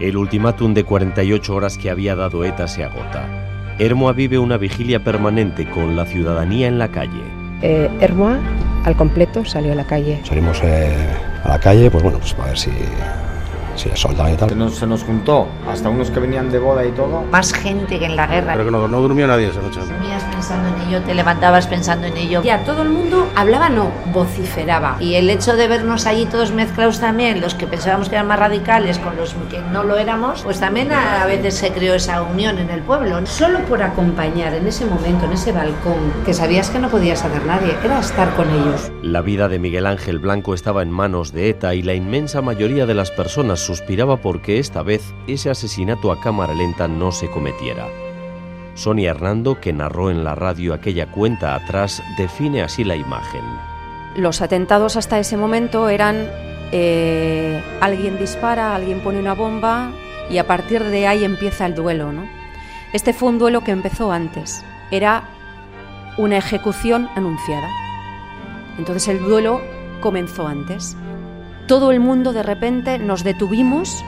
El ultimátum de 48 horas que había dado ETA se agota. Hermoa vive una vigilia permanente con la ciudadanía en la calle. Eh, Hermoa al completo salió a la calle. Salimos eh, a la calle, pues bueno, pues para ver si si es soldado y tal. Se nos, se nos juntó, hasta unos que venían de boda y todo. Más gente que en la guerra. Pero que no, no durmió nadie esa noche. Dormías pensando en ello, te levantabas pensando en ello. Ya todo el mundo hablaba, no, vociferaba. Y el hecho de vernos allí todos mezclados también, los que pensábamos que eran más radicales con los que no lo éramos, pues también a, a veces se creó esa unión en el pueblo. Solo por acompañar en ese momento, en ese balcón, que sabías que no podías hacer nadie, era estar con ellos. La vida de Miguel Ángel Blanco estaba en manos de ETA y la inmensa mayoría de las personas suspiraba porque esta vez ese asesinato a cámara lenta no se cometiera. Sonia Hernando, que narró en la radio aquella cuenta atrás, define así la imagen. Los atentados hasta ese momento eran eh, alguien dispara, alguien pone una bomba y a partir de ahí empieza el duelo. ¿no? Este fue un duelo que empezó antes, era una ejecución anunciada. Entonces el duelo comenzó antes. Todo el mundo de repente nos detuvimos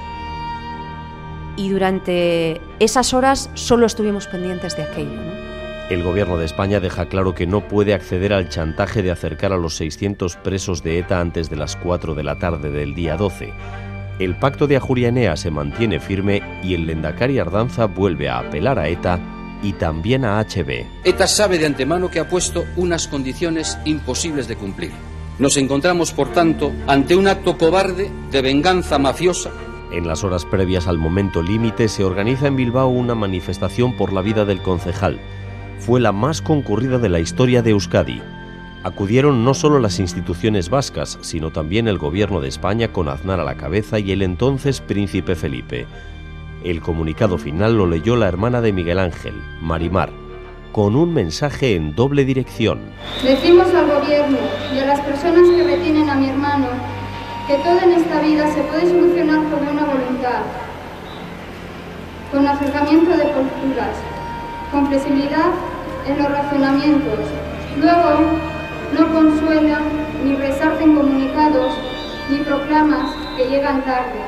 y durante esas horas solo estuvimos pendientes de aquello. ¿no? El gobierno de España deja claro que no puede acceder al chantaje de acercar a los 600 presos de ETA antes de las 4 de la tarde del día 12. El pacto de Ajurianea se mantiene firme y el Lendakari Ardanza vuelve a apelar a ETA y también a HB. ETA sabe de antemano que ha puesto unas condiciones imposibles de cumplir. Nos encontramos, por tanto, ante un acto cobarde de venganza mafiosa En las horas previas al momento límite se organiza en Bilbao una manifestación por la vida del concejal. Fue la más concurrida de la historia de Euskadi. Acudieron no solo las instituciones vascas, sino también el gobierno de España con Aznar a la cabeza y el entonces príncipe Felipe. El comunicado final lo leyó la hermana de Miguel Ángel, Marimar, con un mensaje en doble dirección. Decimos al gobierno y a las personas que retienen a mi hermano que todo en esta vida se puede solucionar con buena voluntad, con acercamiento de posturas, con flexibilidad en los razonamientos. Luego, no consuelan ni resarcen comunicados ni proclamas que llegan tarde,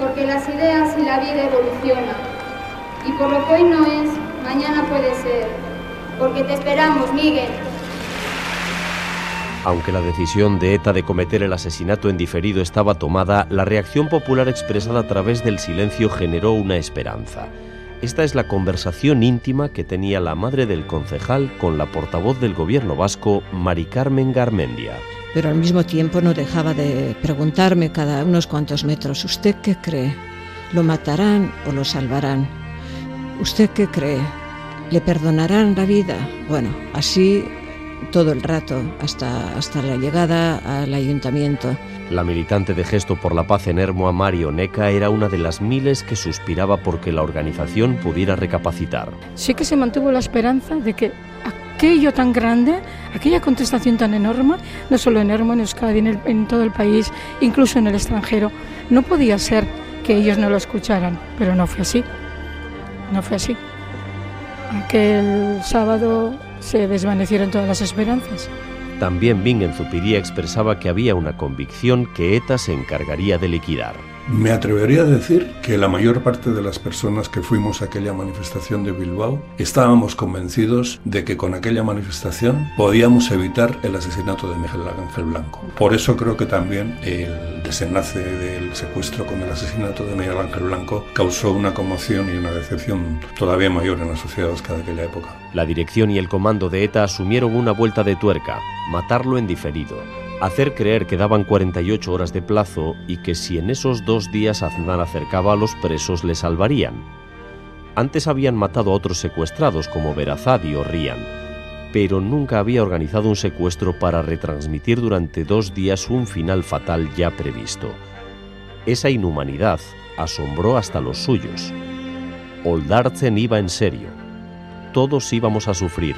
porque las ideas y la vida evolucionan. Y por lo que hoy no es, mañana puede ser. Porque te esperamos, Miguel. Aunque la decisión de ETA de cometer el asesinato en diferido estaba tomada, la reacción popular expresada a través del silencio generó una esperanza. Esta es la conversación íntima que tenía la madre del concejal con la portavoz del gobierno vasco, Mari Carmen Garmendia. Pero al mismo tiempo no dejaba de preguntarme cada unos cuantos metros, ¿usted qué cree? ¿Lo matarán o lo salvarán? ¿Usted qué cree? ¿Le perdonarán la vida? Bueno, así todo el rato, hasta, hasta la llegada al ayuntamiento. La militante de Gesto por la Paz en Hermoa, Mario Neca, era una de las miles que suspiraba porque la organización pudiera recapacitar. Sí que se mantuvo la esperanza de que aquello tan grande, aquella contestación tan enorme, no solo en Hermoa, en Euskadi, en, el, en todo el país, incluso en el extranjero, no podía ser que ellos no lo escucharan, pero no fue así. No fue así. Aquel sábado se desvanecieron todas las esperanzas. También Bingen Zupiría expresaba que había una convicción que ETA se encargaría de liquidar. Me atrevería a decir que la mayor parte de las personas que fuimos a aquella manifestación de Bilbao estábamos convencidos de que con aquella manifestación podíamos evitar el asesinato de Miguel Ángel Blanco. Por eso creo que también el desenlace del secuestro con el asesinato de Miguel Ángel Blanco causó una conmoción y una decepción todavía mayor en la sociedad vasca de aquella época. La dirección y el comando de ETA asumieron una vuelta de tuerca, matarlo en diferido, hacer creer que daban 48 horas de plazo y que si en esos dos días Aznar acercaba a los presos le salvarían. Antes habían matado a otros secuestrados como Verazadi o Rian, pero nunca había organizado un secuestro para retransmitir durante dos días un final fatal ya previsto. Esa inhumanidad asombró hasta los suyos. Oldartzen iba en serio. Todos íbamos a sufrir.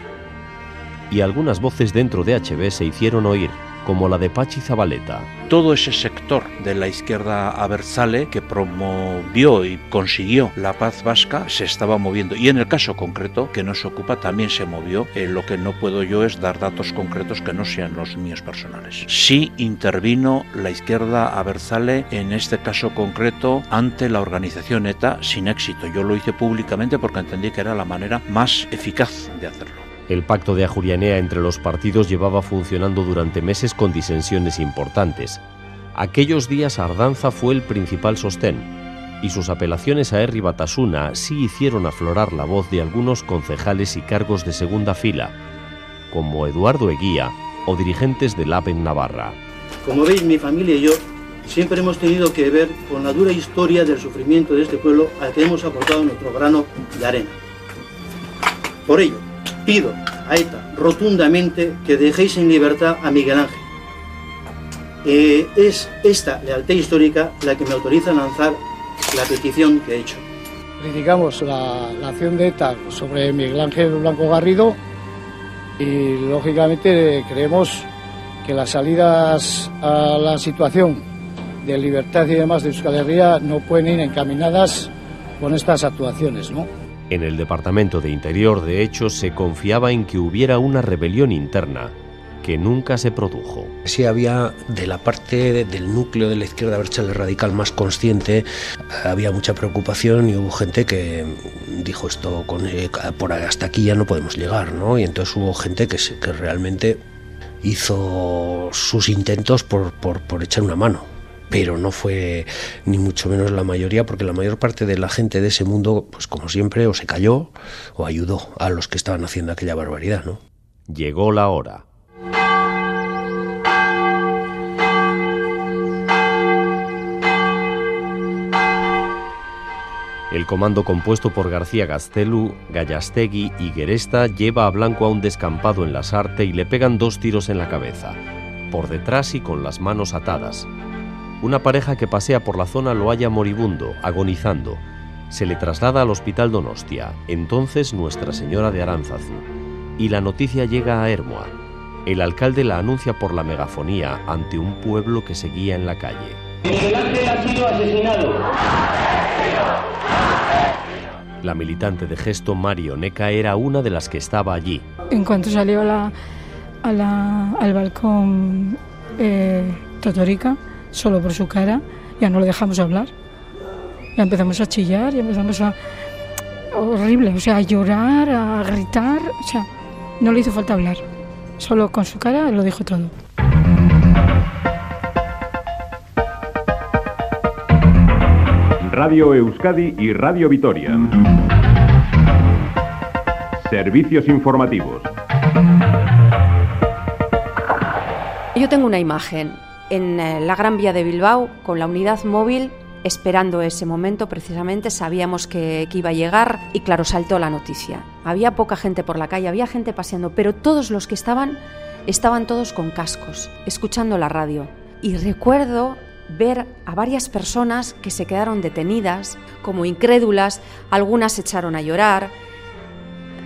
Y algunas voces dentro de HB se hicieron oír como la de Pachi Zabaleta. Todo ese sector de la izquierda aversale que promovió y consiguió la paz vasca se estaba moviendo y en el caso concreto que nos ocupa también se movió. Eh, lo que no puedo yo es dar datos concretos que no sean los míos personales. Sí intervino la izquierda aversale en este caso concreto ante la organización ETA sin éxito. Yo lo hice públicamente porque entendí que era la manera más eficaz de hacerlo. El pacto de Ajurianea entre los partidos llevaba funcionando durante meses con disensiones importantes. Aquellos días Ardanza fue el principal sostén, y sus apelaciones a Herri Batasuna sí hicieron aflorar la voz de algunos concejales y cargos de segunda fila, como Eduardo Eguía o dirigentes del APEN Navarra. Como veis, mi familia y yo siempre hemos tenido que ver con la dura historia del sufrimiento de este pueblo al que hemos aportado nuestro grano de arena. Por ello, pido a ETA rotundamente que dejéis en libertad a Miguel Ángel. Eh, es esta lealtad histórica la que me autoriza a lanzar la petición que he hecho. Criticamos la, acción de ETA sobre Miguel Ángel Blanco Garrido y lógicamente creemos que las salidas a la situación de libertad y demás de Euskal Herria no pueden ir encaminadas con estas actuaciones, ¿no? En el Departamento de Interior, de hecho, se confiaba en que hubiera una rebelión interna que nunca se produjo. Sí había de la parte del núcleo de la izquierda el radical más consciente, había mucha preocupación y hubo gente que dijo esto con, eh, por hasta aquí ya no podemos llegar, ¿no? Y entonces hubo gente que, que realmente hizo sus intentos por, por, por echar una mano pero no fue ni mucho menos la mayoría, porque la mayor parte de la gente de ese mundo, pues como siempre, o se cayó o ayudó a los que estaban haciendo aquella barbaridad, ¿no? Llegó la hora. El comando compuesto por García Gastelu, Gallastegui y Geresta lleva a Blanco a un descampado en la Sarte y le pegan dos tiros en la cabeza, por detrás y con las manos atadas. Una pareja que pasea por la zona lo halla moribundo, agonizando. Se le traslada al hospital Donostia, entonces Nuestra Señora de Aránzazu, y la noticia llega a Hermoa. El alcalde la anuncia por la megafonía ante un pueblo que seguía en la calle. ha sido asesinado. La militante de gesto Mario Neca era una de las que estaba allí. En cuanto salió a al balcón eh, Totorica, solo por su cara, ya no le dejamos hablar. Ya empezamos a chillar, ya empezamos a... horrible, o sea, a llorar, a gritar, o sea, no le hizo falta hablar. Solo con su cara lo dijo todo. Radio Euskadi y Radio Vitoria. Servicios informativos. Yo tengo una imagen en eh, la Gran Vía de Bilbao con la unidad móvil esperando ese momento precisamente, sabíamos que, iba a llegar y claro, saltó la noticia. Había poca gente por la calle, había gente paseando, pero todos los que estaban, estaban todos con cascos, escuchando la radio. Y recuerdo ver a varias personas que se quedaron detenidas, como incrédulas, algunas echaron a llorar.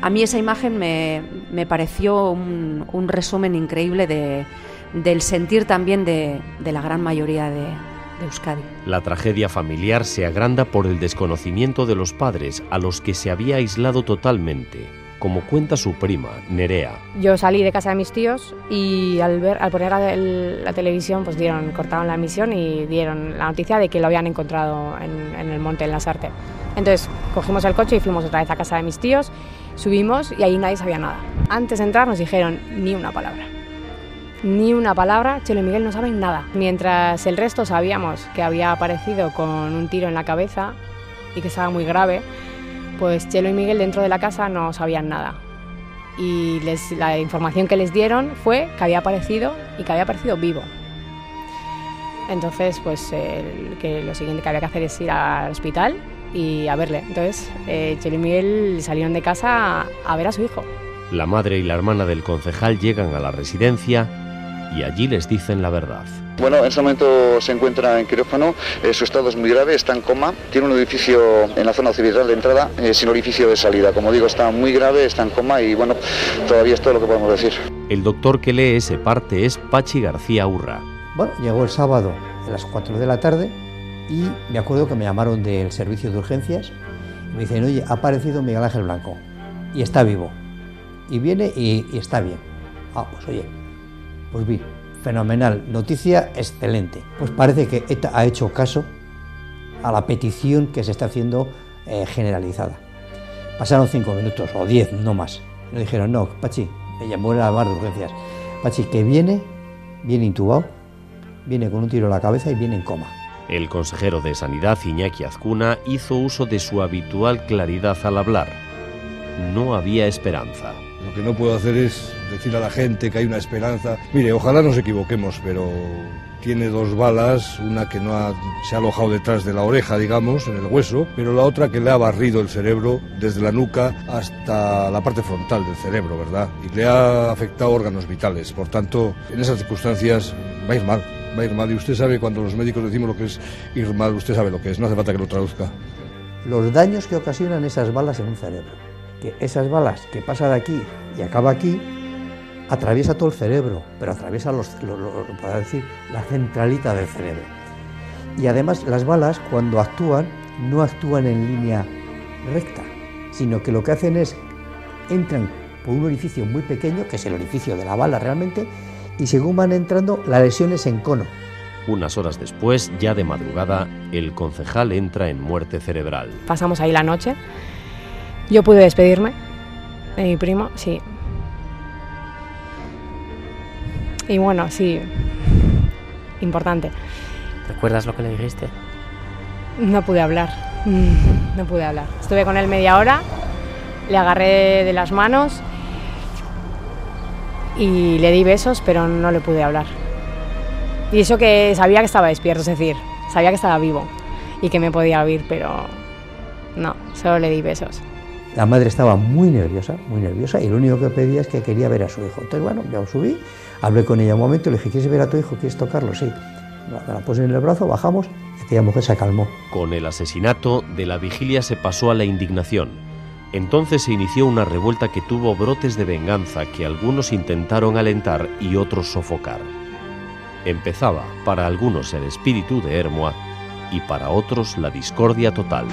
A mí esa imagen me, pareció un resumen increíble de, del sentir también de, la gran mayoría de, de Euskadi. La tragedia familiar se agranda por el desconocimiento de los padres a los que se había aislado totalmente, como cuenta su prima, Nerea. Yo salí de casa de mis tíos y al ver, al poner la, televisión, pues dieron, cortaron la emisión y dieron la noticia de que lo habían encontrado en, en el monte, en la Sarte. Entonces cogimos el coche y fuimos otra vez a casa de mis tíos, subimos y ahí nadie sabía nada. Antes de entrar nos dijeron ni una palabra ni una palabra, Chelo y Miguel no saben nada. Mientras el resto sabíamos que había aparecido con un tiro en la cabeza y que estaba muy grave, pues Chelo y Miguel dentro de la casa no sabían nada. Y la información que les dieron fue que había aparecido y que había aparecido vivo. Entonces, pues lo siguiente que había que hacer es ir al hospital y a verle. Entonces, eh, Chelo y Miguel salieron de casa a ver a su hijo. La madre y la hermana del concejal llegan a la residencia y allí les dicen la verdad. Bueno, en ese momento se encuentra en quirófano, eh, su estado es muy grave, está en coma, tiene un edificio en la zona civil de entrada eh, sin orificio de salida. Como digo, está muy grave, está en coma y bueno, todavía es todo lo que podemos decir. El doctor que lee ese parte es Pachi García Urra. Bueno, llegó el sábado a las 4 de la tarde y me acuerdo que me llamaron del servicio de urgencias y me dicen, oye, ha aparecido Miguel Ángel Blanco y está vivo. Y viene y, y está bien. Ah, pues oye, pues bien, fenomenal, noticia excelente. Pues parece que ETA ha hecho caso a la petición que se está haciendo eh, generalizada. Pasaron cinco minutos o diez, no más. Me dijeron, no, Pachi, me llamó la barra de urgencias. Pachi, que viene, viene intubado, viene con un tiro en la cabeza y viene en coma. El consejero de Sanidad, Iñaki Azcuna, hizo uso de su habitual claridad al hablar. No había esperanza. Lo que no puedo hacer es decir a la gente que hay una esperanza. Mire, ojalá nos equivoquemos, pero tiene dos balas, una que no se ha alojado detrás de la oreja, digamos, en el hueso, pero la otra que le ha barrido el cerebro desde la nuca hasta la parte frontal del cerebro, ¿verdad? Y le ha afectado órganos vitales. Por tanto, en esas circunstancias va a ir mal, va a ir mal. Y usted sabe, cuando los médicos decimos lo que es ir mal, usted sabe lo que es, no hace falta que lo traduzca. Los daños que ocasionan esas balas en un cerebro. Que esas balas que pasa de aquí y acaba aquí, atraviesa todo el cerebro, pero atraviesa los, lo, lo, para decir, la centralita del cerebro. Y además las balas cuando actúan no actúan en línea recta, sino que lo que hacen es entran por un orificio muy pequeño, que es el orificio de la bala realmente, y según van entrando la lesión es en cono. Unas horas después, ya de madrugada, el concejal entra en muerte cerebral. Pasamos ahí la noche. Yo pude despedirme de mi primo, sí, Y bueno, sí, importante. ¿Recuerdas lo que le dijiste? No pude hablar, no pude hablar. Estuve con él media hora, le agarré de las manos y le di besos, pero no le pude hablar. Y eso que sabía que estaba despierto, es decir, sabía que estaba vivo y que me podía oír, pero no, solo le di besos. La madre estaba muy nerviosa, muy nerviosa, y lo único que pedía es que quería ver a su hijo. Entonces, bueno, yo subí, hablé con ella un momento, le dije, ¿quieres ver a tu hijo? ¿Quieres tocarlo? Sí. La puse en el brazo, bajamos, y aquella mujer se calmó. Con el asesinato, de la vigilia se pasó a la indignación. Entonces se inició una revuelta que tuvo brotes de venganza que algunos intentaron alentar y otros sofocar. Empezaba para algunos el espíritu de Hermoa y para otros la discordia total.